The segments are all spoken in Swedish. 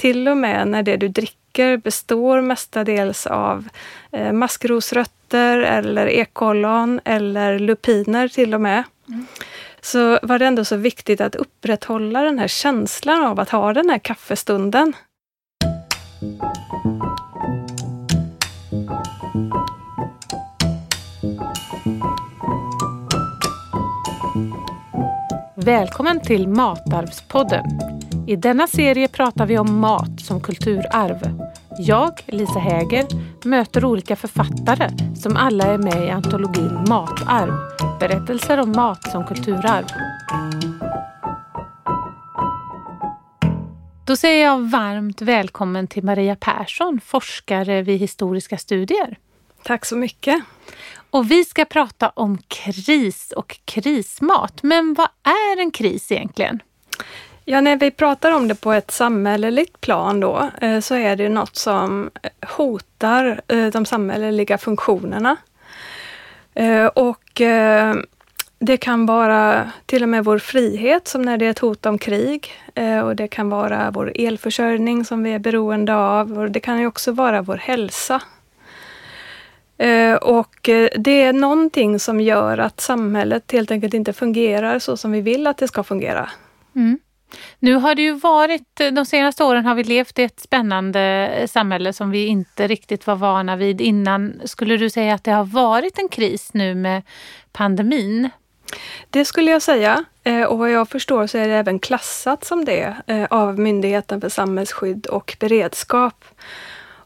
till och med när det du dricker består mestadels av eh, maskrosrötter eller ekollon eller lupiner till och med. Mm. Så var det ändå så viktigt att upprätthålla den här känslan av att ha den här kaffestunden. Välkommen till Matarvspodden. I denna serie pratar vi om mat som kulturarv. Jag, Lisa Häger, möter olika författare som alla är med i antologin Matarv. Berättelser om mat som kulturarv. Då säger jag varmt välkommen till Maria Persson, forskare vid Historiska studier. Tack så mycket. Och vi ska prata om kris och krismat. Men vad är en kris egentligen? Ja, när vi pratar om det på ett samhälleligt plan då, eh, så är det något som hotar eh, de samhälleliga funktionerna. Eh, och det kan vara till och med vår frihet, som när det är ett hot om krig. Och det kan vara vår elförsörjning som vi är beroende av. Och det kan ju också vara vår hälsa och det är någonting som gör att samhället helt enkelt inte fungerar så som vi vill att det ska fungera. Mm. Nu har det ju varit, de senaste åren har vi levt i ett spännande samhälle som vi inte riktigt var vana vid innan. Skulle du säga att det har varit en kris nu med pandemin? Det skulle jag säga. Eh, och vad jag förstår så är det även klassat som det eh, av Myndigheten för samhällsskydd och beredskap.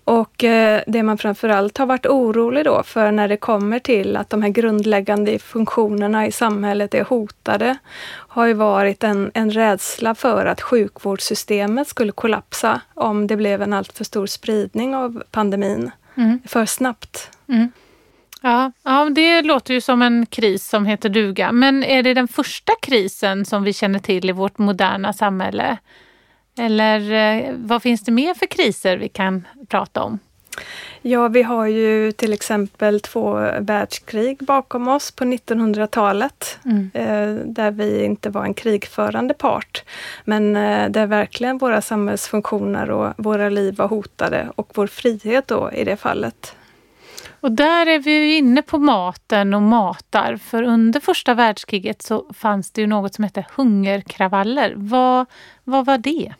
Och eh, det man framförallt har varit orolig då för när det kommer till att de här grundläggande funktionerna i samhället är hotade, har ju varit en, en rädsla för att sjukvårdssystemet skulle kollapsa om det blev en alltför stor spridning av pandemin mm. för snabbt. Mm. Ja, ja, det låter ju som en kris som heter duga. Men är det den första krisen som vi känner till i vårt moderna samhälle? Eller eh, vad finns det mer för kriser vi kan prata om? Ja, vi har ju till exempel två världskrig bakom oss på 1900-talet. Mm. Eh, där vi inte var en krigförande part. Men eh, där verkligen våra samhällsfunktioner och våra liv var hotade och vår frihet då i det fallet. Och där är vi inne på maten och matar. För under första världskriget så fanns det ju något som hette hungerkravaller. Vad, vad var det?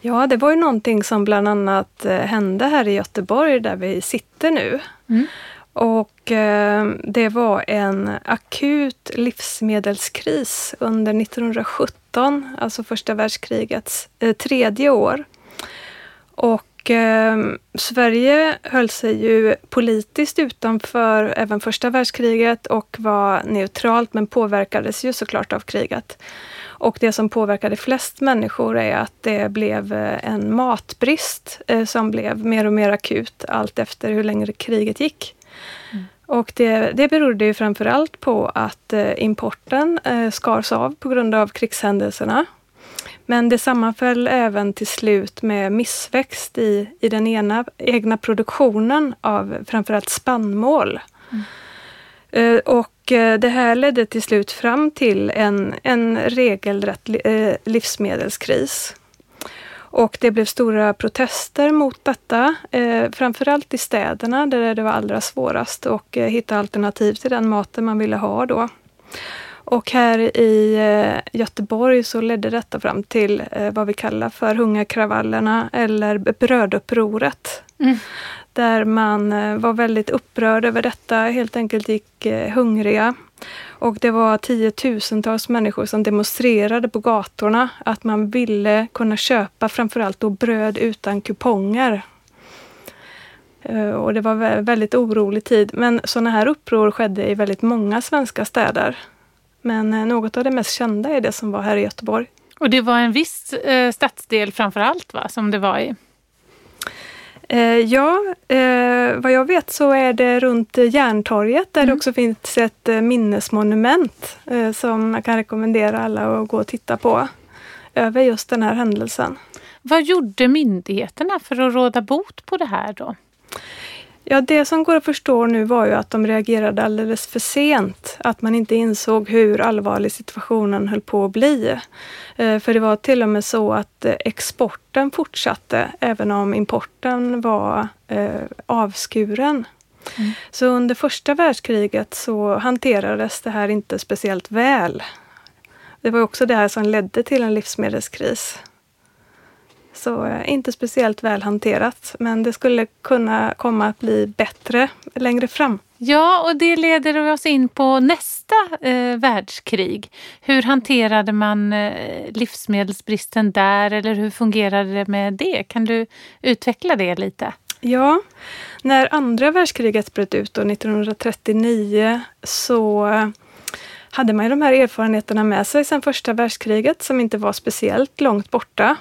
Ja, det var ju någonting som bland annat eh, hände här i Göteborg där vi sitter nu. Mm. Och eh, det var en akut livsmedelskris under 1917, alltså första världskrigets eh, tredje år. Och eh, Sverige höll sig ju politiskt utanför även första världskriget och var neutralt men påverkades ju såklart av kriget. Och det som påverkade flest människor är att det blev eh, en matbrist eh, som blev mer och mer akut allt efter hur länge kriget gick. Mm. Och det, det berodde ju framförallt på att eh, importen skars av på grund av krigshändelserna. Men det sammanföll även till slut med missväxt i, i den ena, egna produktionen av framförallt spannmål. Mm. Eh, och eh, det här ledde till slut fram till en, en regelrätt eh, livsmedelskris. Och det blev stora protester mot detta, eh, framförallt i städerna där det var allra svårast att hitta alternativ till den maten man ville ha då. Och här i eh, Göteborg så ledde detta fram till eh, vad vi kallar för hungerkravallerna eller brödupproret. Mm där man eh, var väldigt upprörd över detta, helt enkelt gick eh, hungriga. Och det var tiotusentals människor som demonstrerade på gatorna att man ville kunna köpa framförallt då bröd utan kuponger. Eh, och det var väldigt orolig tid. Men sådana här uppror skedde i väldigt många svenska städer. Men något av det mest kända är det som var här i Göteborg. Och det var en viss eh, stadsdel framför allt va, som det var i? Eh, ja, eh, vad jag vet så är det runt Järntorget där mm. det också finns ett eh, minnesmonument som jag kan rekommendera alla att gå och titta på över just den här händelsen. Vad gjorde myndigheterna för att råda bot på det här då? Ja, det som går att förstå nu var ju att de reagerade alldeles för sent. Att man inte insåg hur allvarlig situationen höll på att bli. Eh, för det var till och med så att eh, exporten fortsatte även om importen var eh, avskuren. Mm. Så under första världskriget så hanterades det här inte speciellt väl. Det var också det här som ledde till en livsmedelskris. Så eh, inte speciellt väl hanterat, men det skulle kunna komma att bli bättre längre fram. Ja, och det leder oss in på nästa eh, världskrig. Hur hanterade man eh, livsmedelsbristen där eller hur fungerade det med det? Kan du utveckla det lite? Ja, när andra världskriget bröt ut då, 1939 så eh, hade man ju de här erfarenheterna med sig sedan första världskriget som inte var speciellt långt borta.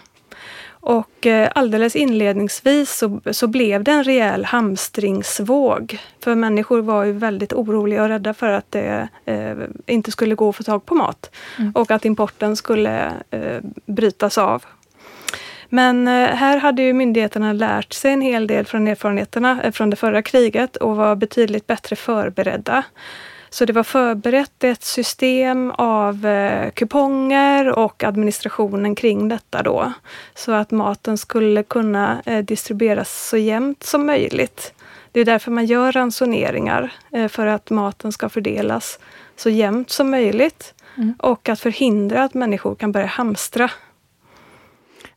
Och eh, alldeles inledningsvis så, så blev det en rejäl hamstringsvåg. För människor var ju väldigt oroliga och rädda för att det eh, inte skulle gå att få tag på mat. Mm. Och att importen skulle eh, brytas av. Men eh, här hade ju myndigheterna lärt sig en hel del från erfarenheterna eh, från det förra kriget och var betydligt bättre förberedda. Så det var förberett ett system av eh, kuponger och administrationen kring detta då. Så att maten skulle kunna eh, distribueras så jämnt som möjligt. Det är därför man gör ransoneringar, eh, för att maten ska fördelas så jämnt som möjligt. Mm. Och att förhindra att människor kan börja hamstra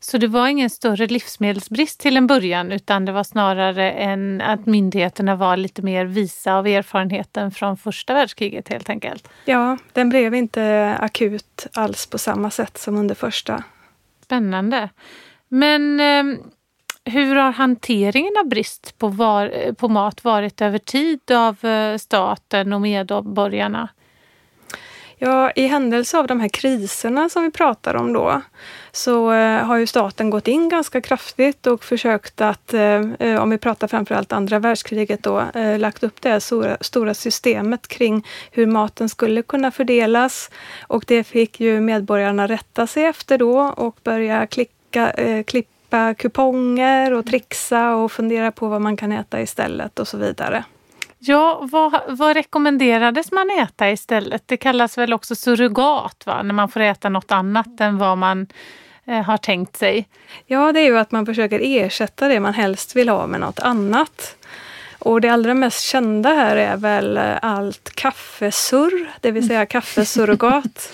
så det var ingen större livsmedelsbrist till en början utan det var snarare en, att myndigheterna var lite mer visa av erfarenheten från första världskriget helt enkelt? Ja, den blev inte akut alls på samma sätt som under första. Spännande. Men eh, hur har hanteringen av brist på, var, på mat varit över tid av eh, staten och medborgarna? Ja, i händelse av de här kriserna som vi pratar om då, så eh, har ju staten gått in ganska kraftigt och försökt att, eh, eh, om vi pratar framförallt andra världskriget då, lagt upp det här stora, stora systemet kring hur maten skulle kunna fördelas. Och det fick ju medborgarna rätta sig efter då och börja klicka, klippa kuponger och trixa och fundera på vad man kan äta istället och så vidare. Ja, vad, vad rekommenderades man äta istället? Det kallas väl också surrogat, va? när man får äta något annat än vad man eh, har tänkt sig. Ja, det är ju att man försöker ersätta det man helst vill ha med något annat. Och det allra mest kända här är väl eh, allt kaffesurr, det vill säga kaffesurrogat.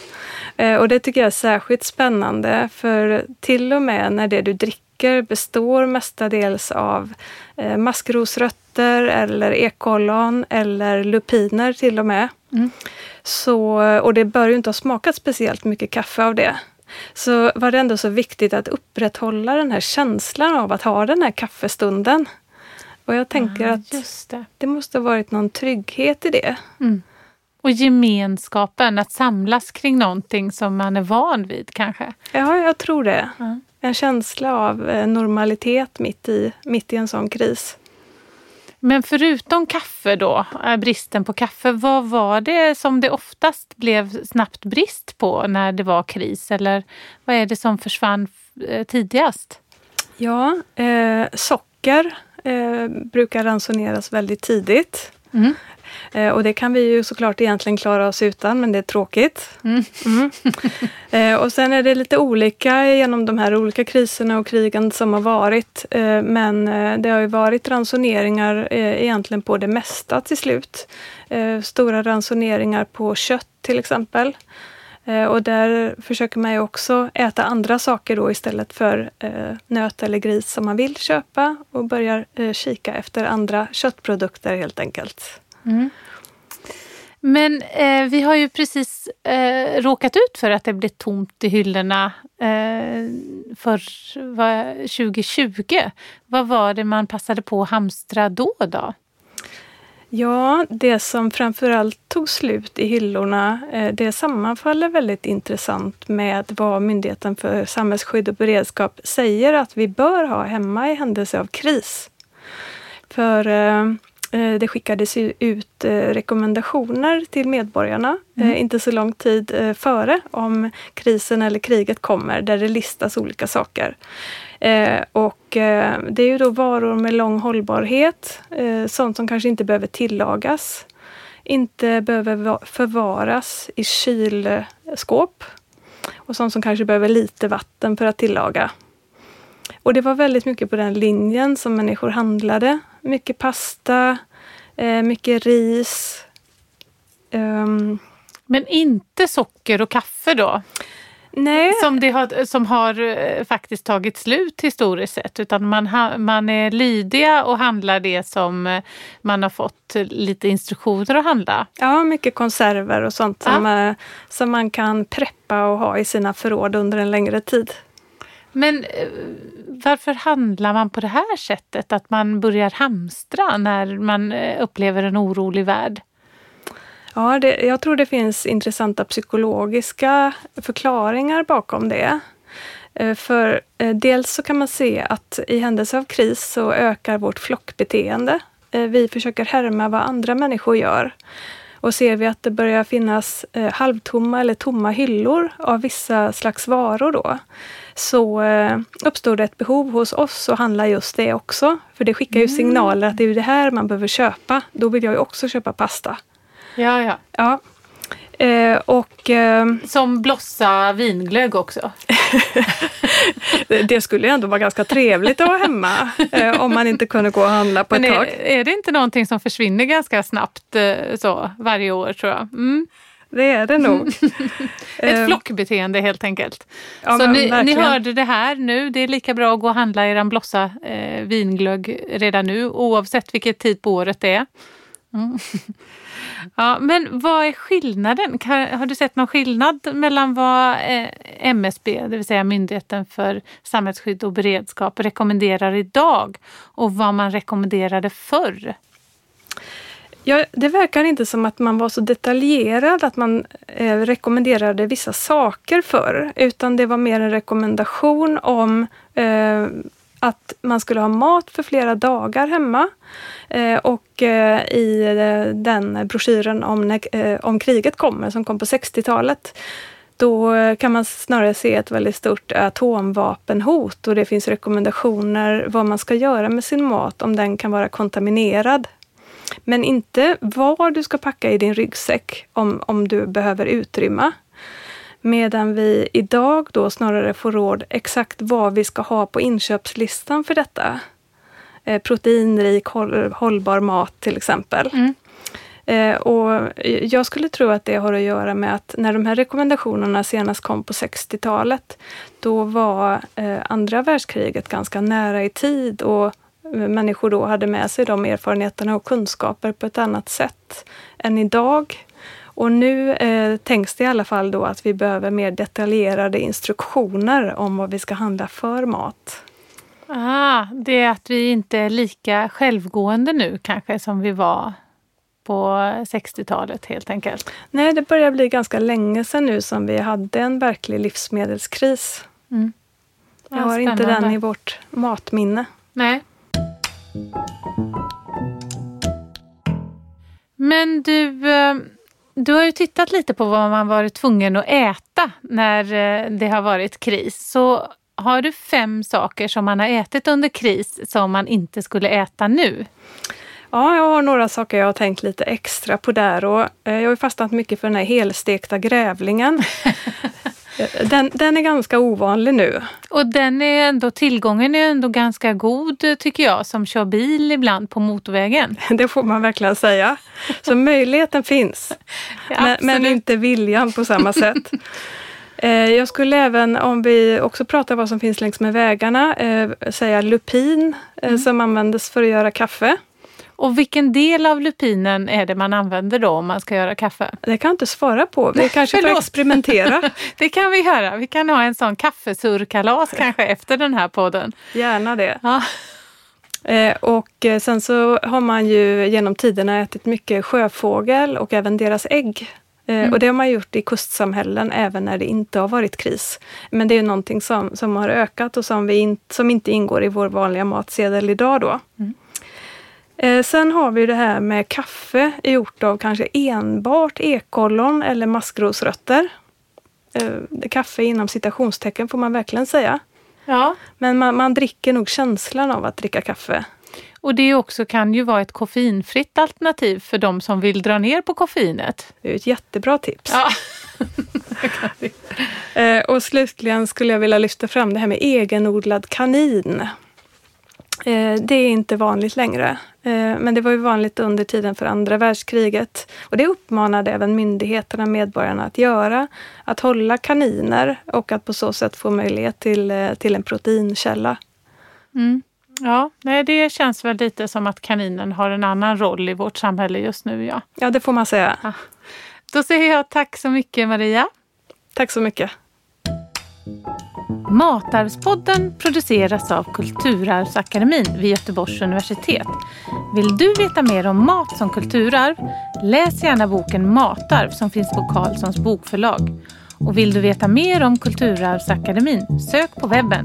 Eh, och det tycker jag är särskilt spännande, för till och med när det du dricker består mestadels av eh, maskrosrötter eller ekollon eller lupiner till och med. Mm. Så, och det bör ju inte ha smakat speciellt mycket kaffe av det. Så var det ändå så viktigt att upprätthålla den här känslan av att ha den här kaffestunden. Och jag tänker ah, att det. det. måste ha varit någon trygghet i det. Mm. Och gemenskapen, att samlas kring någonting som man är van vid kanske? Ja, jag tror det. Mm en känsla av eh, normalitet mitt i, mitt i en sån kris. Men förutom kaffe då, eh, bristen på kaffe, vad var det som det oftast blev snabbt brist på när det var kris? Eller vad är det som försvann eh, tidigast? Ja, eh, socker eh, brukar ransoneras väldigt tidigt. Mm. Eh, och det kan vi ju såklart egentligen klara oss utan, men det är tråkigt. Mm. Mm. Eh, och sen är det lite olika genom de här olika kriserna och krigen som har varit. Eh, men det har ju varit ransoneringar egentligen på det mesta till slut. Stora ransoneringar på kött till exempel. Och där försöker man ju också äta andra saker då istället för nöt eller gris som man vill köpa och börjar kika efter andra köttprodukter helt enkelt. Mm. Men eh, vi har ju precis eh, råkat ut för att det blev tomt i hyllorna eh, för va, 2020. Vad var det man passade på att hamstra då? då? Ja, det som framförallt tog slut i hyllorna, eh, det sammanfaller väldigt intressant med vad Myndigheten för samhällsskydd och beredskap säger att vi bör ha hemma i händelse av kris. För eh, det skickades ut eh, rekommendationer till medborgarna, mm. inte så lång tid före, om krisen eller kriget kommer, där det listas olika saker. Och det är ju då varor med lång hållbarhet, sånt som kanske inte behöver tillagas, inte behöver förvaras i kylskåp och sånt som kanske behöver lite vatten för att tillaga. Och det var väldigt mycket på den linjen som människor handlade. Mycket pasta, eh, mycket ris. Um, Men inte socker och kaffe då? Nej. Som, det har, som har eh, faktiskt tagit slut historiskt sett. Utan man, ha, man är lydiga och handlar det som eh, man har fått lite instruktioner att handla. Ja, mycket konserver och sånt ja. som, som man kan preppa och ha i sina förråd under en längre tid. Men eh, varför handlar man på det här sättet? Att man börjar hamstra när man eh, upplever en orolig värld? Ja, det, jag tror det finns intressanta psykologiska förklaringar bakom det. Eh, för dels så kan man se att i händelse av kris så ökar vårt flockbeteende. Vi försöker härma vad andra människor gör. Och ser vi att det börjar finnas halvtomma eller tomma hyllor av vissa slags varor då, så eh, uppstod det ett behov hos oss att handla just det också. För det skickar ju mm. signaler att det är det här man behöver köpa. Då vill jag ju också köpa pasta. Ja, ja. ja. Eh, och, eh, Som blossa vinglögg också? det skulle ju ändå vara ganska trevligt att ha hemma eh, om man inte kunde gå och handla på Men ett är, tag. Är det inte någonting som försvinner ganska snabbt eh, så varje år tror jag? Mm. Det är det nog. Ett ehm. flockbeteende helt enkelt. Ja, så ni, ni, hörde det här nu. Det är lika bra att gå och handla er blossa eh, vinglögg redan nu oavsett vilket tid på året det är. Mm. Ja, men vad är skillnaden? Har du sett någon skillnad mellan vad eh, MSB, det vill säga Myndigheten för samhällsskydd och beredskap, rekommenderar idag och vad man rekommenderade förr? Ja, det verkar inte som att man var så detaljerad att man eh, rekommenderade vissa saker för utan det var mer en rekommendation om eh, att man skulle ha mat för flera dagar hemma. Eh, och eh, i eh, den broschyren om, när, eh, om kriget kommer, som kom på 60-talet, då eh, kan man snarare se ett väldigt stort atomvapenhot och det finns rekommendationer vad man ska göra med sin mat om den kan vara kontaminerad. Men inte vad du ska packa i din ryggsäck om, om du behöver utrymma. Medan vi idag då snarare får råd exakt vad vi ska ha på inköpslistan för detta. Eh, proteinrik, håll, hållbar mat till exempel. Mm. Eh, och jag skulle tro att det har att göra med att när de här rekommendationerna senast kom på 60-talet, då var eh, andra världskriget ganska nära i tid och människor då hade med sig de erfarenheterna och kunskaper på ett annat sätt än idag. Och nu eh, tänks det i alla fall då att vi behöver mer detaljerade instruktioner om vad vi ska handla för mat. Ah, det är att vi inte är lika självgående nu kanske som vi var på 60-talet helt enkelt? Nej, det börjar bli ganska länge sedan nu som vi hade en verklig livsmedelskris. Mm. Ja, Jag har inte den i vårt matminne. Nej. Men du, eh, du har ju tittat lite på vad man varit tvungen att äta när eh, det har varit kris. Så har du fem saker som man har ätit under kris som man inte skulle äta nu? Ja, jag har några saker jag har tänkt lite extra på där och eh, jag har fastnat mycket för den här helstekta grävlingen. Den, den är ganska ovanlig nu. Och den är ändå, tillgången är ändå ganska god tycker jag som kör bil ibland på motorvägen. Det får man verkligen säga. Så möjligheten finns. Ja, men, men, inte viljan på samma sätt. Eh, jag skulle även, om vi också pratar vad som finns längs med vägarna, eh, säga lupin mm. som användes för att göra kaffe. Och vilken del av lupinen är det man använder då om man ska göra kaffe? Det kan jag inte svara på. Vi kanske får experimentera. det kan vi göra. Vi kan ha en sån kaffesurkalas kanske efter den här podden. Gärna det. Ja. Eh, och eh, sen så har man ju genom tiderna ätit mycket sjöfågel och även deras ägg. Eh, mm. Och det har man gjort i kustsamhällen även när det inte har varit kris. Men det är någonting som, som har ökat och som, vi in, som inte ingår i vår vanliga matsedel idag då. Mm. Eh, sen har vi det här med kaffe gjort av kanske enbart ekollon eller maskrosrötter. Eh, kaffe inom citationstecken får man verkligen säga. Ja. Men man, man dricker nog känslan av att dricka kaffe. Och det också kan ju vara ett koffeinfritt alternativ för de som vill dra ner på koffeinet. Det är ett jättebra tips. Ja. Eh, och slutligen skulle jag vilja lyfta fram det här med egenodlad kanin. Eh, det är inte vanligt längre, eh, men det var ju vanligt under tiden för andra världskriget. Och det uppmanade även myndigheterna medborgarna att göra. Att hålla kaniner och att på så sätt få möjlighet till, eh, till en proteinkälla. Mm. Ja, nej, det känns väl lite som att kaninen har en annan roll i vårt samhälle just nu. Ja, ja det får man säga. Ja. Då säger jag tack så mycket Maria. Tack så mycket. Matarvspodden produceras av Kulturarvsakademin vid Göteborgs universitet. Vill du veta mer om mat som kulturarv? Läs gärna boken Matarv som finns på Carlssons bokförlag. Och vill du veta mer om Kulturarvsakademin? Sök på webben